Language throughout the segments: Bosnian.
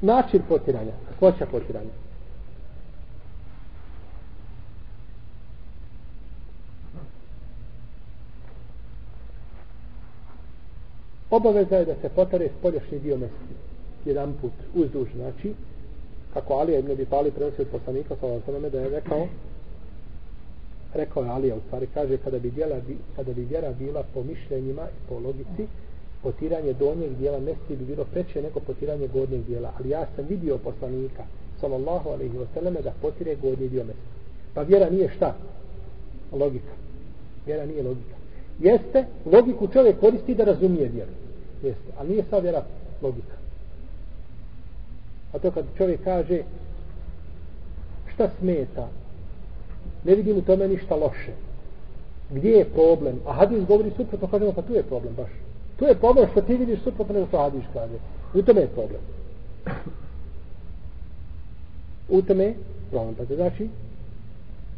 način potiranja, hoća potiranja. Obaveza je da se potare spoljašnji dio mesti. Jedan put uzduž, znači, kako Alija ibn Abi Talib prenosi od poslanika sa ovom da je rekao rekao je Alija u stvari kaže kada bi, djela, kada bi vjera bila po mišljenjima i po logici potiranje donjeg dijela mesti bi bilo preče nego potiranje gornjeg dijela. Ali ja sam vidio poslanika sallallahu alaihi wa sallam da potire gornji dio mesti pa vjera nije šta? Logika. Vjera nije logika. Jeste logiku čovjek koristi da razumije vjeru. Jeste ali nije sva vjera logika. A to kad čovjek kaže šta smeta? Ne vidim u tome ništa loše. Gdje je problem? A hadis govori suprotno kažemo pa tu je problem baš tu je problem što ti vidiš suprotno pa nego što hadis kaže u tome je problem u tome je problem pa znači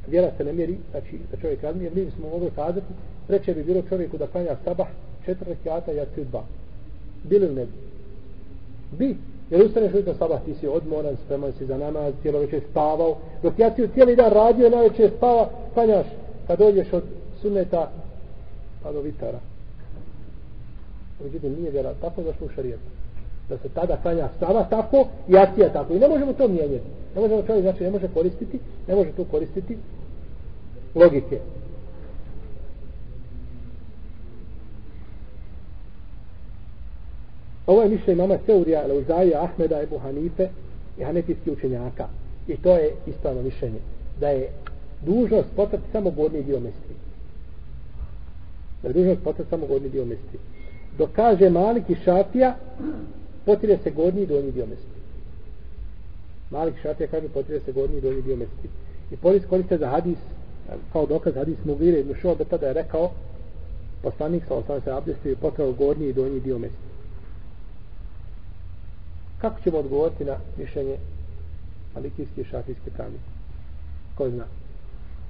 vjera se ne mjeri znači da čovjek razmije mi smo mogli kazati preče bi bilo čovjeku da klanja sabah četiri rekiata i jaci dva bili li ne bi bi Jer ustaneš ujutro sabah, ti si odmoran, spreman si za namaz, cijelo večer spavao. Dok ja ti cijeli dan radio, najveće spava, klanjaš. Kad dođeš od sunneta, pa do vitara. Međutim, nije vjera, tako da u šarijetu. Da se tada klanja stava tako i akcija tako. I ne možemo to mijenjati. Ne možemo čovjek, znači ne može koristiti, ne može tu koristiti logike. Ovo je mišljenje mama Seurija, Leuzaija, Ahmeda, Ebu Hanife i Hanefijski učenjaka. I to je ispravno mišljenje. Da je dužnost potrati samo gornji dio mesti. Da je dužnost potrati samo gornji dio mesti. Dok kaže Malik i Šafija, potire se gornji i donji dio mesti. Malik i Šafija kaže potire se gornji i donji dio mesti. I polis koriste za hadis, kao dokaz hadis Mugire ibn Šuabeta da je rekao poslanik sa osam se abdestio i potrao gornji i donji dio mesti. Kako ćemo odgovoriti na mišljenje malikijski i šafijske pravnike? Ko zna?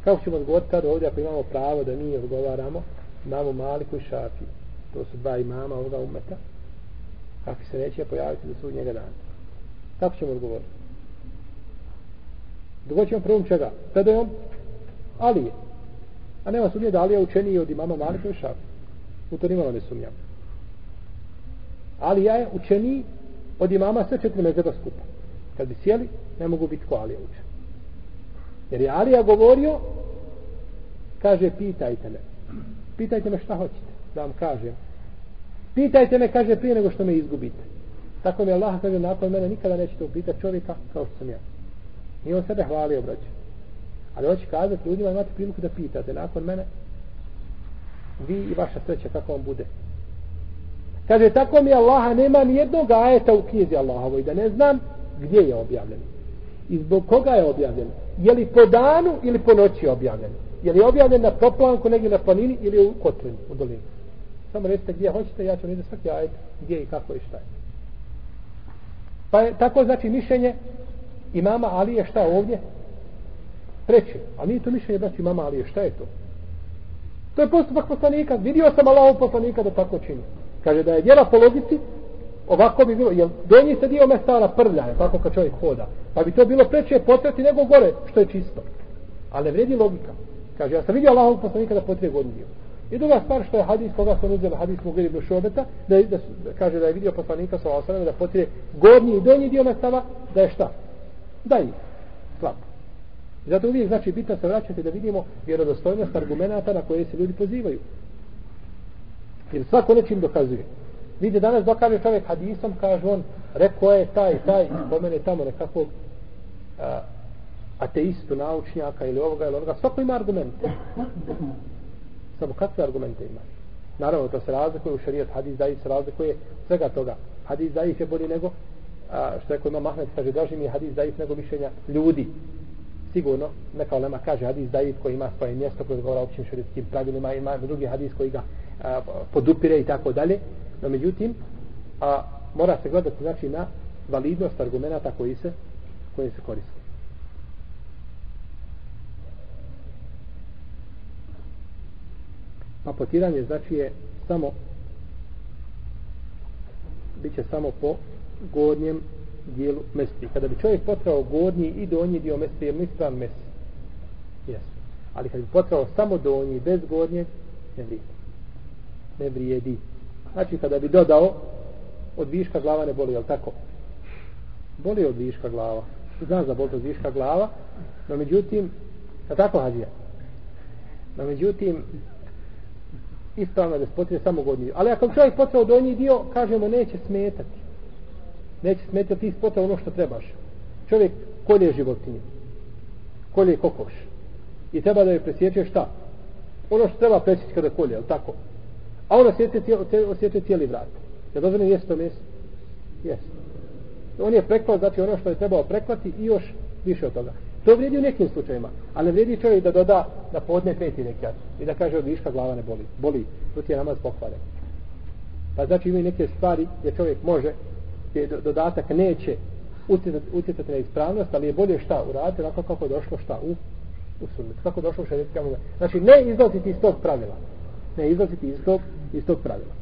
Kako ćemo odgovoriti tada ovdje ako imamo pravo da mi odgovaramo imamo maliku i šafiju? To su dva imama ovoga umeta. Kako se neće pojaviti do sudnjega dana? Kako ćemo odgovoriti? Dogod ćemo prvom čega? Predajom Alije. A nema sumnje da Alija učeniji od imama Malika i Šafi. U to nimalo ne sumnjam. Alija je učeniji od imama sve četiri mezeba skupa. Kad bi sjeli, ne mogu biti ko Alija učen. Jer je Alija govorio, kaže, pitajte me. Pitajte me šta hoćete, da vam kažem. Pitajte me, kaže, prije nego što me izgubite. Tako mi Allah kaže, nakon mene nikada nećete upitati čovjeka kao što sam ja. I on sebe hvalio, braće. Ali hoće kazati, ljudima imate priliku da pitate nakon mene, vi i vaša sreća, kako vam bude. Kaže, tako mi Allaha nema ni jednog ajeta u knjizi Allahovoj, da ne znam gdje je objavljen. I zbog koga je objavljen? Je li po danu ili po noći objavljen? Je li objavljen na proplanku, negdje na planini ili u kotlini, u dolini? Samo recite gdje hoćete, ja ću vidjeti svaki ajet, gdje i kako i šta je. Pa je tako znači mišljenje imama Alije šta ovdje? Treće. A nije to mišljenje znači imama Alije, šta je to? To je postupak poslanika. Vidio sam Allahov poslanika da tako čini. Kaže da je djela po logici, ovako bi bilo, jer donji se dio mesta prlja, je tako kad čovjek hoda. Pa bi to bilo preče potreti nego gore, što je čisto. Ali ne vredi logika. Kaže, ja sam vidio Allahov poslanika da potrije godinu dio. I druga stvar što je hadis, koga su uzela hadis Mugir ibn Šobeta, da, da, da, kaže da je vidio poslanika sa osanem da potrije gornji i donji dio mestava, da je šta? Da je slab. Zato uvijek znači bitno se vraćati da vidimo vjerodostojnost argumenta na koje se ljudi pozivaju. Jer svako nečim dokazuje. Vidite, danas dokaže čovjek hadisom, kaže on, rekao je taj, taj, spomene tamo nekakvog a, ateistu, naučnjaka ili ovoga ili ovoga. Svako ima argumente. Samo kakve argumente ima? Naravno, to se razlikuje u šarijat, hadis daji se razlikuje svega toga. Hadis daji je bolji nego, a, što je ko ima Mahmed, kaže, draži mi je hadis daji nego mišljenja ljudi. Sigurno, neka olema kaže hadis daji koji ima svoje mjesto koji govora općim šarijatskim pravilima, ima drugi hadis koji ga a, podupire i tako dalje. No međutim, a, mora se gledati znači na validnost argumenta koji se koji se koriste. Pa potiranje znači je samo bit će samo po gornjem dijelu mesti. Kada bi čovjek potrao gornji i donji dio mesti, je li ispravan mesti? Jesu. Ali kada bi potrao samo donji bez gornje, ne vrijedi. Ne vrijedi. Znači kada bi dodao od viška glava ne boli, jel tako? Boli od viška glava. Zna za boli od viška glava, no međutim, je tako hađija? No međutim, ispravno da se samo godnji dio. Ali ako čovjek potrao donji dio, kažemo neće smetati. Neće smetati ti spotrao ono što trebaš. Čovjek kolje životinje. Kolje kokoš. I treba da je presjeće šta? Ono što treba presjeći kada kolje, ali tako? A on osjeća cijeli, osjeća cijeli vrat. Je dozvoljeno jesti to meso? Jesi. On je preklao, znači ono što je trebao preklati i još više od toga. To vrijedi u nekim slučajima, ali ne vrijedi čovjek da doda da podne peti nekat i da kaže od viška glava ne boli. Boli, to ti je namaz pokvaren. Pa znači imaju neke stvari gdje čovjek može, gdje dodatak neće utjecati, utjecati na ispravnost, ali je bolje šta uraditi, onako kako je došlo šta u, u sunnet. Kako je došlo u šarijetka Znači ne izlaziti iz tog pravila. Ne izlaziti iz tog, iz tog pravila.